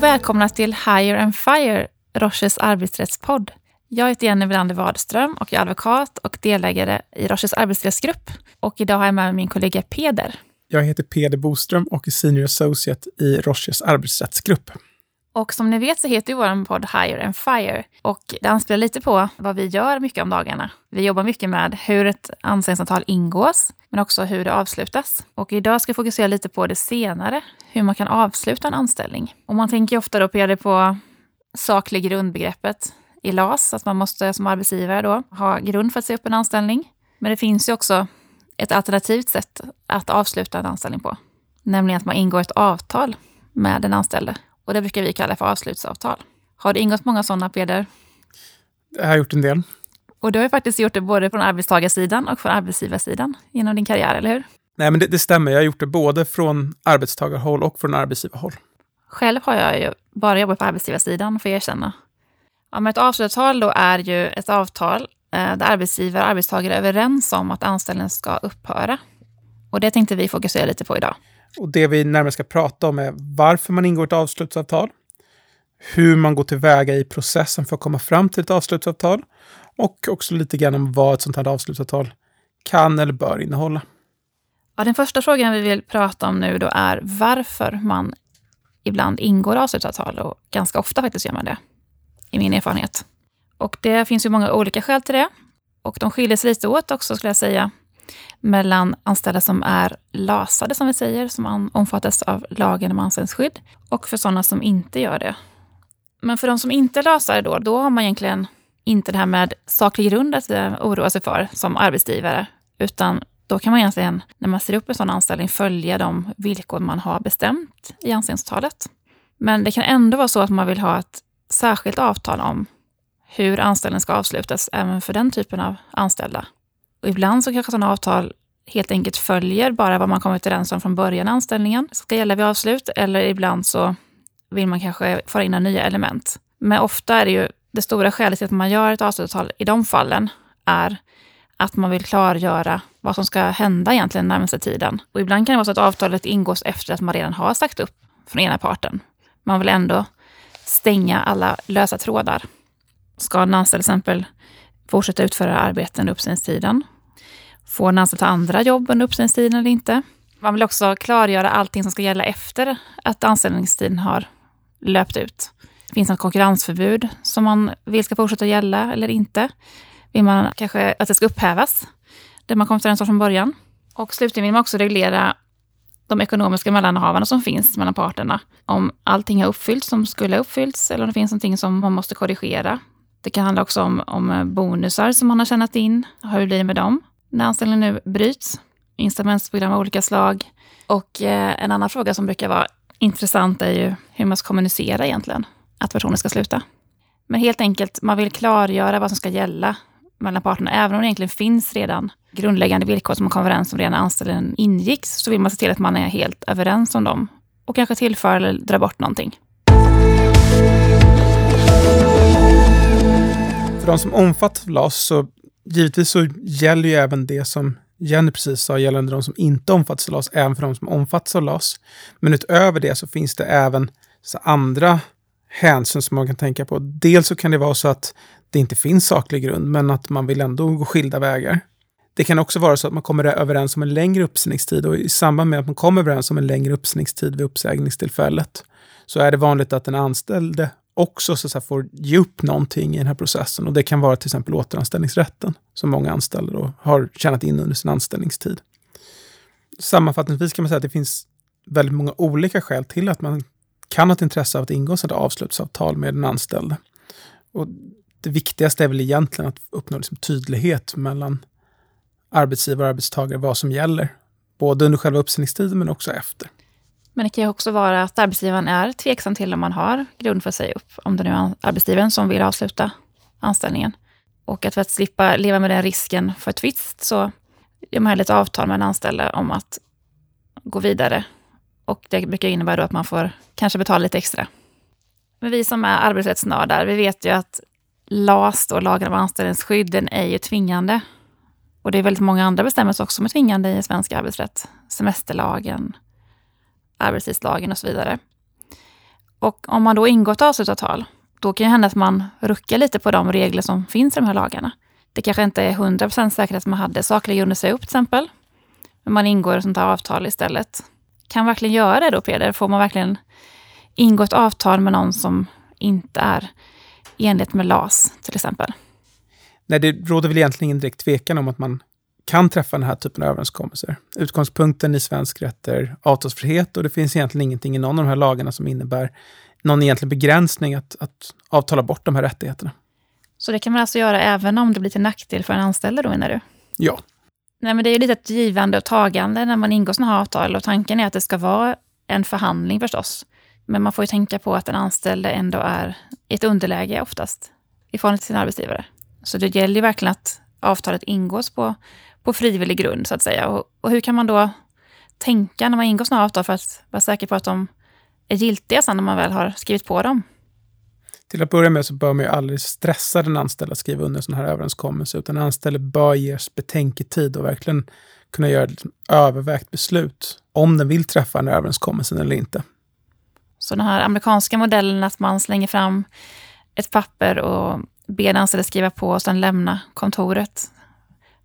och välkomna till Higher and Fire, Roches arbetsrättspodd. Jag heter Jenny Wilander Wadström och jag är advokat och delägare i Roches arbetsrättsgrupp. Och idag har jag med mig min kollega Peder. Jag heter Peder Boström och är senior associate i Roches arbetsrättsgrupp. Och som ni vet så heter ju vår podd Hire and Fire. Och det anspelar lite på vad vi gör mycket om dagarna. Vi jobbar mycket med hur ett anställningsavtal ingås, men också hur det avslutas. Och idag ska vi fokusera lite på det senare, hur man kan avsluta en anställning. Och man tänker ofta då Peder på saklig grundbegreppet i LAS, att man måste som arbetsgivare då ha grund för att se upp en anställning. Men det finns ju också ett alternativt sätt att avsluta en anställning på, nämligen att man ingår ett avtal med den anställde och det brukar vi kalla för avslutsavtal. Har du ingått många sådana, Peder? Jag har gjort en del. Och du har ju faktiskt gjort det både från arbetstagarsidan och från arbetsgivarsidan genom din karriär, eller hur? Nej, men det, det stämmer. Jag har gjort det både från arbetstagarhåll och från arbetsgivarhåll. Själv har jag ju bara jobbat på arbetsgivarsidan, får jag erkänna. Ja, men ett avslutsavtal då är ju ett avtal eh, där arbetsgivare och arbetstagare är överens om att anställningen ska upphöra. Och det tänkte vi fokusera lite på idag. Och det vi närmare ska prata om är varför man ingår ett avslutsavtal, hur man går tillväga i processen för att komma fram till ett avslutsavtal och också lite grann om vad ett sånt här avslutsavtal kan eller bör innehålla. Ja, den första frågan vi vill prata om nu då är varför man ibland ingår avslutsavtal och ganska ofta faktiskt gör man det, i min erfarenhet. Och det finns ju många olika skäl till det. Och de skiljer sig lite åt också skulle jag säga mellan anställda som är lasade, som vi säger, som omfattas av lagen om anställningsskydd, och för sådana som inte gör det. Men för de som inte är lasade då, då har man egentligen inte det här med saklig grund att eh, oroa sig för som arbetsgivare, utan då kan man egentligen, när man ser upp en sån anställning, följa de villkor man har bestämt i anställningsavtalet. Men det kan ändå vara så att man vill ha ett särskilt avtal om hur anställningen ska avslutas även för den typen av anställda. Och ibland så kanske sådana avtal helt enkelt följer bara vad man kommit överens om från början i anställningen, ska gälla vid avslut, eller ibland så vill man kanske föra in nya element. Men ofta är det ju det stora skälet till att man gör ett avslutsavtal i de fallen är att man vill klargöra vad som ska hända egentligen närmaste tiden. Och ibland kan det vara så att avtalet ingås efter att man redan har sagt upp från ena parten. Man vill ändå stänga alla lösa trådar. Ska en anställd till exempel fortsätta utföra arbeten under uppsägningstiden? Får en anställd ta andra jobb under uppsägningstiden eller inte? Man vill också klargöra allting som ska gälla efter att anställningstiden har löpt ut. Finns Det något konkurrensförbud som man vill ska fortsätta gälla eller inte. Vill man kanske att det ska upphävas, det man kom överens om från början. Och slutligen vill man också reglera de ekonomiska mellanhavandena som finns mellan parterna. Om allting har uppfyllts som skulle ha uppfyllts eller om det finns någonting som man måste korrigera. Det kan handla också om, om eh, bonusar som man har tjänat in. Hur blir det med dem när anställningen nu bryts? Incitamentsprogram av olika slag. Och eh, en annan fråga som brukar vara intressant är ju hur man ska kommunicera egentligen att personen ska sluta. Men helt enkelt, man vill klargöra vad som ska gälla mellan parterna. Även om det egentligen finns redan grundläggande villkor som man kom överens om redan när anställningen ingicks, så vill man se till att man är helt överens om dem. Och kanske tillför eller dra bort någonting. De som omfattas av LAS så givetvis så gäller ju även det som Jenny precis sa gällande de som inte omfattas av LAS, även för de som omfattas av LAS. Men utöver det så finns det även andra hänsyn som man kan tänka på. Dels så kan det vara så att det inte finns saklig grund, men att man vill ändå gå skilda vägar. Det kan också vara så att man kommer överens om en längre uppsägningstid och i samband med att man kommer överens om en längre uppsägningstid vid uppsägningstillfället så är det vanligt att den anställde också så att får ge upp någonting i den här processen. Och det kan vara till exempel återanställningsrätten som många anställda då har tjänat in under sin anställningstid. Sammanfattningsvis kan man säga att det finns väldigt många olika skäl till att man kan ha ett intresse av att ingå ett avslutsavtal med den anställde. Och det viktigaste är väl egentligen att uppnå liksom tydlighet mellan arbetsgivare och arbetstagare vad som gäller. Både under själva uppsägningstiden men också efter. Men det kan ju också vara att arbetsgivaren är tveksam till om man har grund för att säga upp. Om det nu är arbetsgivaren som vill avsluta anställningen. Och att för att slippa leva med den risken för tvist så gör man ett avtal med den anställde om att gå vidare. Och det brukar innebära då att man får kanske betala lite extra. Men vi som är arbetsrättsnördar, vi vet ju att LAS, då lagen om anställningsskydd, den är ju tvingande. Och det är väldigt många andra bestämmelser också som är tvingande i svensk arbetsrätt. Semesterlagen, arbetstidslagen och så vidare. Och om man då ingått avtalsavtal, då kan det hända att man ruckar lite på de regler som finns i de här lagarna. Det kanske inte är 100% säkert att man hade saklig grund att sig upp till exempel. Men man ingår ett sånt här avtal istället. Kan man verkligen göra det då Peder? Får man verkligen ingå ett avtal med någon som inte är enligt med LAS till exempel? Nej, det råder väl egentligen ingen direkt tvekan om att man kan träffa den här typen av överenskommelser. Utgångspunkten i svensk rätt är avtalsfrihet och det finns egentligen ingenting i någon av de här lagarna som innebär någon egentlig begränsning att, att avtala bort de här rättigheterna. Så det kan man alltså göra även om det blir till nackdel för en anställd då menar du? Ja. Nej, men det är lite ett givande och tagande när man ingår sådana här avtal och tanken är att det ska vara en förhandling förstås. Men man får ju tänka på att den anställde ändå är i ett underläge oftast i förhållande till sin arbetsgivare. Så det gäller ju verkligen att avtalet ingås på, på frivillig grund så att säga. Och, och hur kan man då tänka när man ingår sådana avtal för att vara säker på att de är giltiga sen när man väl har skrivit på dem? Till att börja med så bör man ju aldrig stressa den anställda att skriva under en sån här överenskommelse, utan den anställde bör ges betänketid och verkligen kunna göra ett övervägt beslut om den vill träffa den här överenskommelsen eller inte. Så den här amerikanska modellen att man slänger fram ett papper och ber den anställde skriva på och sedan lämna kontoret.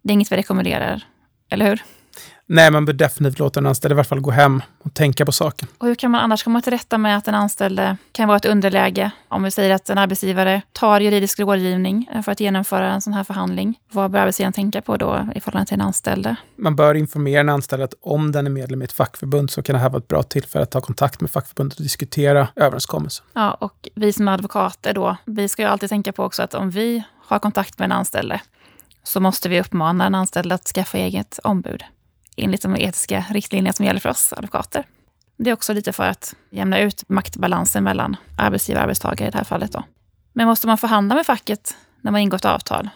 Det är inget vi rekommenderar, eller hur? Nej, man bör definitivt låta den anställde i alla fall gå hem och tänka på saken. Och hur kan man annars komma till rätta med att den anställde kan vara ett underläge? Om vi säger att en arbetsgivare tar juridisk rådgivning för att genomföra en sån här förhandling. Vad bör arbetsgivaren tänka på då i förhållande till en anställde? Man bör informera en anställd att om den är medlem i ett fackförbund så kan det här vara ett bra tillfälle att ta kontakt med fackförbundet och diskutera överenskommelsen. Ja, och vi som advokater då, vi ska ju alltid tänka på också att om vi har kontakt med en anställde så måste vi uppmana en anställd att skaffa eget ombud enligt de etiska riktlinjer som gäller för oss advokater. Det är också lite för att jämna ut maktbalansen mellan arbetsgivare och arbetstagare i det här fallet. Då. Men måste man förhandla med facket när man ingått avtal?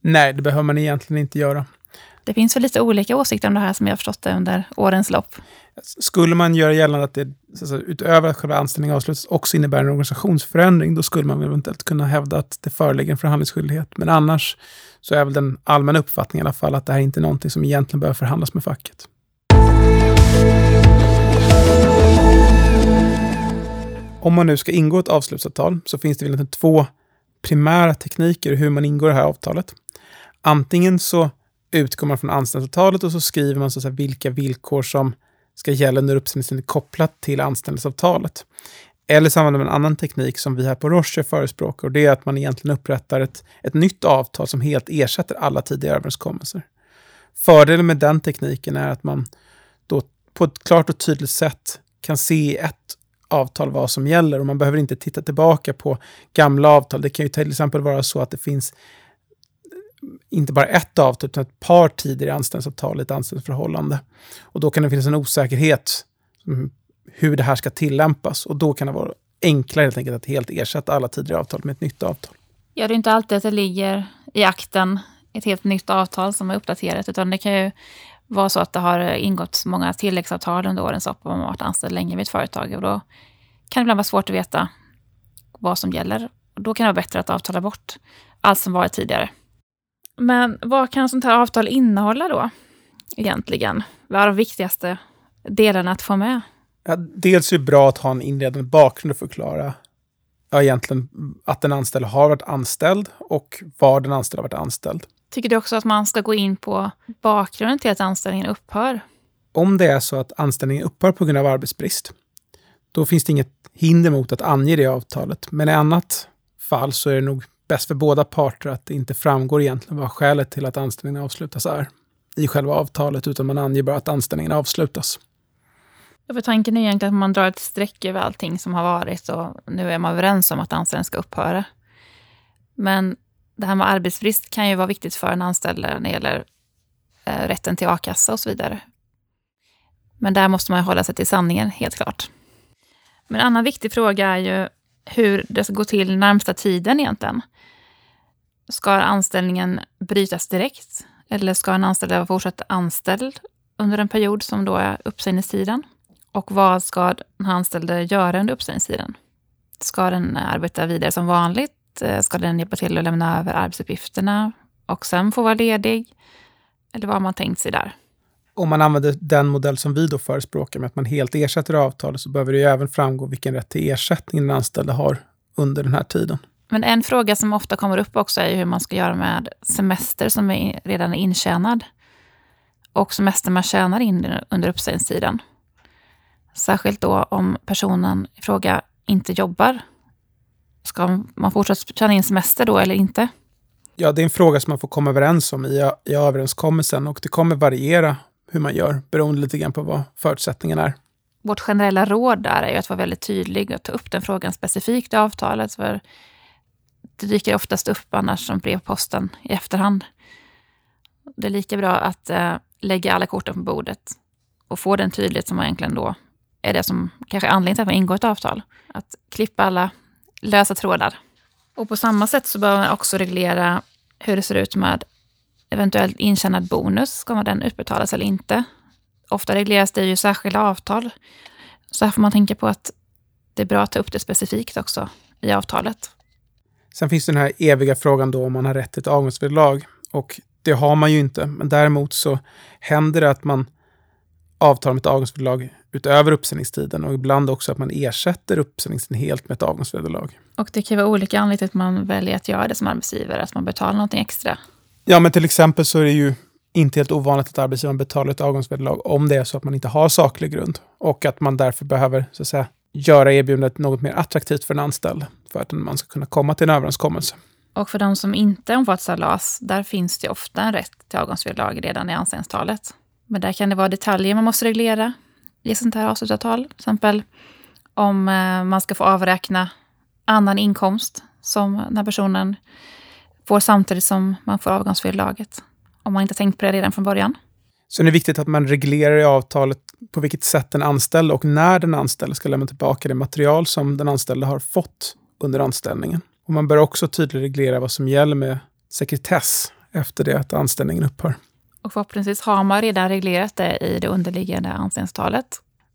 Nej, det behöver man egentligen inte göra. Det finns väl lite olika åsikter om det här som jag har förstått det under årens lopp. Skulle man göra gällande att det alltså, utöver att själva anställningen avslutas också innebär en organisationsförändring, då skulle man eventuellt kunna hävda att det föreligger en förhandlingsskyldighet. Men annars så är väl den allmänna uppfattningen i alla fall att det här inte är någonting som egentligen behöver förhandlas med facket. Om man nu ska ingå ett avslutsavtal så finns det väl två primära tekniker hur man ingår det här avtalet. Antingen så utgår man från anställningsavtalet och så skriver man så att vilka villkor som ska gälla under uppsägningstiden kopplat till anställningsavtalet. Eller så använder man en annan teknik som vi här på Roche förespråkar och det är att man egentligen upprättar ett, ett nytt avtal som helt ersätter alla tidigare överenskommelser. Fördelen med den tekniken är att man då på ett klart och tydligt sätt kan se i ett avtal vad som gäller och man behöver inte titta tillbaka på gamla avtal. Det kan ju till exempel vara så att det finns inte bara ett avtal, utan ett par tider i anställningsavtal i ett anställningsförhållande. Och då kan det finnas en osäkerhet hur det här ska tillämpas. Och då kan det vara enklare helt enkelt att helt ersätta alla tidigare avtal med ett nytt avtal. Ja, det är inte alltid att det ligger i akten ett helt nytt avtal som är uppdaterat, utan det kan ju vara så att det har ingått många tilläggsavtal under årens lopp om man varit anställd länge vid ett företag. Och då kan det ibland vara svårt att veta vad som gäller. Och då kan det vara bättre att avtala bort allt som varit tidigare. Men vad kan sånt här avtal innehålla då, egentligen? Vad är de viktigaste delarna att få med? Ja, dels är det bra att ha en inledande bakgrund och förklara ja, egentligen att den anställde har varit anställd och var den anställde har varit anställd. Tycker du också att man ska gå in på bakgrunden till att anställningen upphör? Om det är så att anställningen upphör på grund av arbetsbrist, då finns det inget hinder mot att ange det i avtalet. Men i annat fall så är det nog bäst för båda parter att det inte framgår egentligen vad skälet till att anställningen avslutas är i själva avtalet, utan man anger bara att anställningen avslutas. Ja, för tanken är egentligen att man drar ett streck över allting som har varit och nu är man överens om att anställningen ska upphöra. Men det här med arbetsbrist kan ju vara viktigt för en anställd när det gäller eh, rätten till a-kassa och så vidare. Men där måste man hålla sig till sanningen, helt klart. Men en annan viktig fråga är ju hur det ska gå till närmsta tiden egentligen. Ska anställningen brytas direkt? Eller ska en anställd vara fortsatt anställd under en period som då är uppsägningstiden? Och vad ska den anställde göra under uppsägningstiden? Ska den arbeta vidare som vanligt? Eh, ska den hjälpa till att lämna över arbetsuppgifterna och sen få vara ledig? Eller vad har man tänkt sig där? om man använder den modell som vi då förespråkar med att man helt ersätter avtalet så behöver det ju även framgå vilken rätt till ersättning den anställde har under den här tiden. Men en fråga som ofta kommer upp också är hur man ska göra med semester som är redan är intjänad och semester man tjänar in under uppsägningstiden. Särskilt då om personen i fråga inte jobbar. Ska man fortsätta tjäna in semester då eller inte? Ja, det är en fråga som man får komma överens om i, i överenskommelsen och det kommer variera hur man gör beroende lite grann på vad förutsättningarna är. Vårt generella råd där är ju att vara väldigt tydlig och ta upp den frågan specifikt i avtalet. För det dyker oftast upp annars som brevposten i efterhand. Det är lika bra att eh, lägga alla korten på bordet och få den tydlighet som egentligen då är det som kanske är anledningen till att man ingår ett avtal. Att klippa alla lösa trådar. Och på samma sätt så bör man också reglera hur det ser ut med eventuellt intjänad bonus. Ska man den utbetalas eller inte? Ofta regleras det ju särskilda avtal. Så här får man tänka på att det är bra att ta upp det specifikt också i avtalet. Sen finns den här eviga frågan då om man har rätt till ett avgångsvederlag. Och det har man ju inte. Men däremot så händer det att man avtalar med ett avgångsvederlag utöver uppsägningstiden och ibland också att man ersätter uppsägningstiden helt med ett avgångsvederlag. Och det kan vara olika anledningar till att man väljer att göra det som arbetsgivare, att man betalar någonting extra. Ja, men till exempel så är det ju inte helt ovanligt att arbetsgivaren betalar ett avgångsvederlag om det är så att man inte har saklig grund och att man därför behöver så att säga, göra erbjudandet något mer attraktivt för en anställd för att man ska kunna komma till en överenskommelse. Och för de som inte omfattas av LAS, där finns det ofta en rätt till avgångsvederlag redan i anställningstalet. Men där kan det vara detaljer man måste reglera i ett sånt här avslutsavtal. Till exempel om eh, man ska få avräkna annan inkomst som den här personen får samtidigt som man får avgångsvederlaget. Om man inte tänkt på det redan från början. Så det är viktigt att man reglerar i avtalet på vilket sätt den anställde och när den anställde ska lämna tillbaka det material som den anställde har fått under anställningen. Och man bör också tydligt reglera vad som gäller med sekretess efter det att anställningen upphör. Och förhoppningsvis har man redan reglerat det i det underliggande anställningstalet.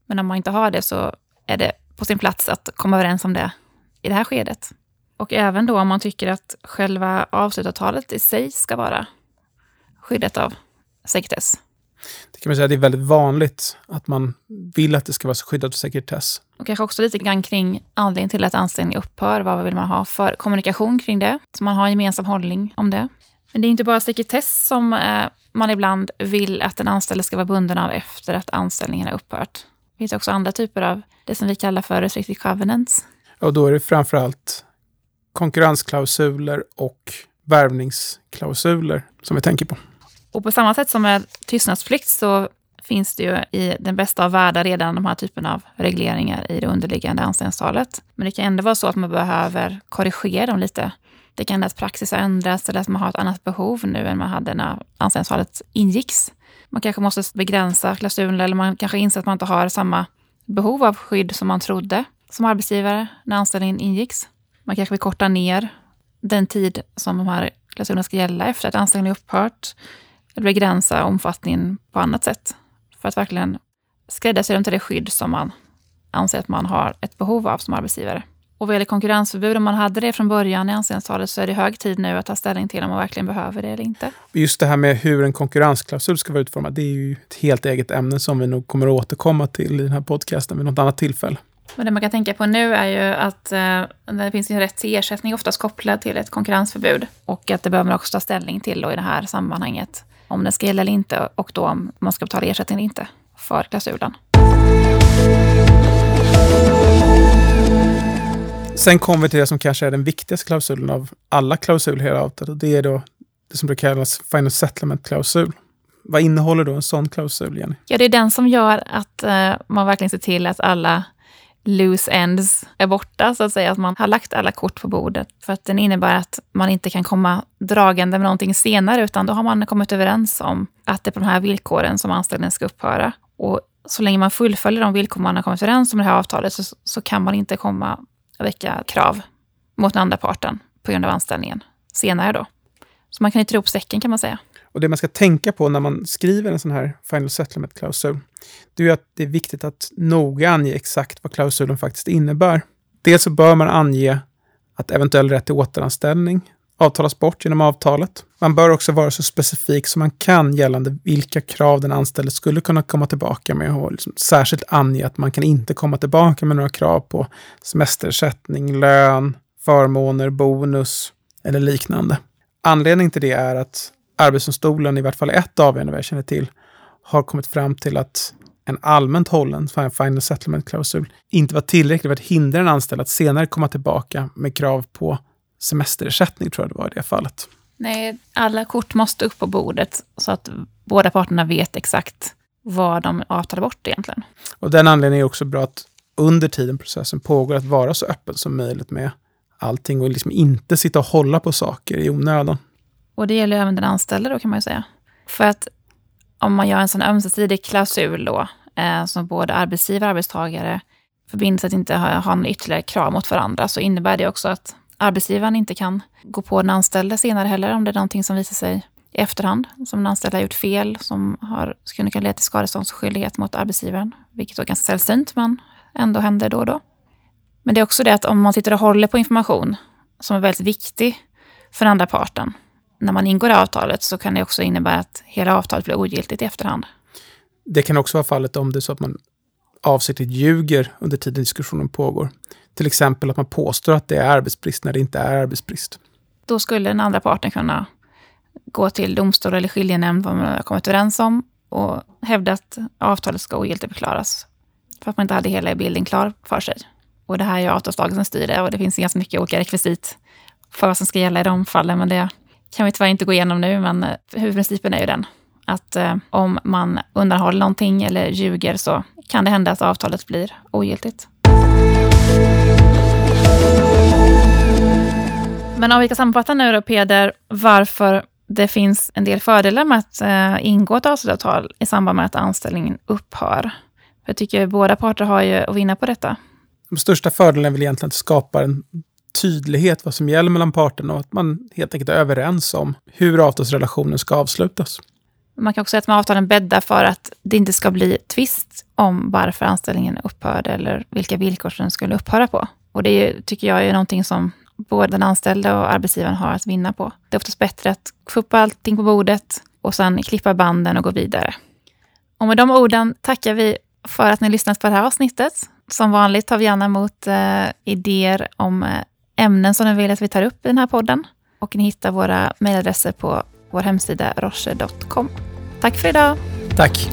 Men om man inte har det så är det på sin plats att komma överens om det i det här skedet. Och även då om man tycker att själva avslutavtalet i sig ska vara skyddat av sekretess. Det kan man säga det är väldigt vanligt att man vill att det ska vara skyddat av sekretess. Och kanske också lite grann kring anledningen till att anställningen upphör. Vad vill man ha för kommunikation kring det? Så man har en gemensam hållning om det. Men det är inte bara sekretess som eh, man ibland vill att den anställde ska vara bunden av efter att anställningen har upphört. Det finns också andra typer av det som vi kallar för restricted covenants. Och då är det framför allt konkurrensklausuler och värvningsklausuler som vi tänker på. Och på samma sätt som med tystnadsplikt så finns det ju i den bästa av världar redan de här typen av regleringar i det underliggande anställningstalet. Men det kan ändå vara så att man behöver korrigera dem lite. Det kan hända att praxis har ändrats eller att man har ett annat behov nu än man hade när anställningsavtalet ingicks. Man kanske måste begränsa klausulerna eller man kanske inser att man inte har samma behov av skydd som man trodde som arbetsgivare när anställningen ingicks. Man kanske vill korta ner den tid som de här klausulerna ska gälla efter att anställningen upphört. Eller begränsa omfattningen på annat sätt. För att verkligen skräddarsy dem till det skydd som man anser att man har ett behov av som arbetsgivare. Och vad gäller konkurrensförbud, om man hade det från början i anställningstalet så är det hög tid nu att ta ställning till om man verkligen behöver det eller inte. Just det här med hur en konkurrensklausul ska vara utformad, det är ju ett helt eget ämne som vi nog kommer att återkomma till i den här podcasten vid något annat tillfälle. Men det man kan tänka på nu är ju att eh, det finns en rätt till ersättning oftast kopplad till ett konkurrensförbud. Och att det behöver man också ta ställning till i det här sammanhanget. Om den ska gälla eller inte och då om man ska betala ersättning eller inte för klausulen. Sen kommer vi till det som kanske är den viktigaste klausulen av alla klausuler i avtalet. Och det är då det som brukar kallas Final Settlement-klausul. Vad innehåller då en sån klausul, Jenny? Ja, det är den som gör att uh, man verkligen ser till att alla loose ends är borta, så att säga. Att man har lagt alla kort på bordet. För att den innebär att man inte kan komma dragande med någonting senare, utan då har man kommit överens om att det är på de här villkoren som anställningen ska upphöra. Och så länge man fullföljer de villkor man har kommit överens om i det här avtalet så, så kan man inte komma och väcka krav mot den andra parten på grund av anställningen senare då. Så man kan inte ihop säcken kan man säga. Och det man ska tänka på när man skriver en sån här Final Settlement-klausul, det är att det är viktigt att noga ange exakt vad klausulen faktiskt innebär. Dels så bör man ange att eventuell rätt till återanställning avtalas bort genom avtalet. Man bör också vara så specifik som man kan gällande vilka krav den anställde skulle kunna komma tillbaka med och liksom särskilt ange att man kan inte komma tillbaka med några krav på semesterersättning, lön, förmåner, bonus eller liknande. Anledningen till det är att Arbetsdomstolen, i vart fall ett avgörande vad jag känner till, har kommit fram till att en allmänt hållen final settlement-klausul inte var tillräcklig för att hindra en anställd att senare komma tillbaka med krav på semesterersättning, tror jag det var i det fallet. Nej, alla kort måste upp på bordet så att båda parterna vet exakt vad de avtalar bort egentligen. Och den anledningen är också bra att under tiden processen pågår att vara så öppen som möjligt med allting och liksom inte sitta och hålla på saker i onödan. Och det gäller även den anställde då kan man ju säga. För att om man gör en sån ömsesidig klausul då, eh, som både arbetsgivare och arbetstagare förbinder sig att inte ha, ha några ytterligare krav mot varandra, så innebär det också att arbetsgivaren inte kan gå på den anställde senare heller om det är någonting som visar sig i efterhand, som den anställde har gjort fel, som har, skulle kunna leda till skadeståndsskyldighet mot arbetsgivaren, vilket då är ganska sällsynt, men ändå händer då och då. Men det är också det att om man sitter och håller på information som är väldigt viktig för den andra parten, när man ingår avtalet så kan det också innebära att hela avtalet blir ogiltigt i efterhand. Det kan också vara fallet om det är så att man avsiktligt ljuger under tiden diskussionen pågår. Till exempel att man påstår att det är arbetsbrist när det inte är arbetsbrist. Då skulle den andra parten kunna gå till domstol eller skiljenämnd vad man har kommit överens om och hävda att avtalet ska ogiltigförklaras. För att man inte hade hela bilden klar för sig. Och det här är ju avtalslagen som styr det och det finns ganska mycket olika rekvisit för vad som ska gälla i de fallen. Men det kan vi tyvärr inte gå igenom nu, men eh, huvudprincipen är ju den. Att eh, om man undanhåller någonting eller ljuger så kan det hända att avtalet blir ogiltigt. Men om vi ska sammanfatta nu då, Peder, varför det finns en del fördelar med att eh, ingå ett avtalsavtal i samband med att anställningen upphör. För jag tycker båda parter har ju att vinna på detta. De största fördelarna är väl egentligen att det skapar en tydlighet vad som gäller mellan parterna och att man helt enkelt är överens om hur avtalsrelationen ska avslutas. Man kan också säga att med avtalen bäddar för att det inte ska bli tvist om varför anställningen upphörde eller vilka villkor som den skulle upphöra på. Och det tycker jag är någonting som både den anställde och arbetsgivaren har att vinna på. Det är oftast bättre att få upp allting på bordet och sen klippa banden och gå vidare. Och med de orden tackar vi för att ni lyssnat på det här avsnittet. Som vanligt tar vi gärna emot eh, idéer om eh, ämnen som ni vill att vi tar upp i den här podden. Och ni hittar våra mejladresser på vår hemsida roche.com. Tack för idag! Tack!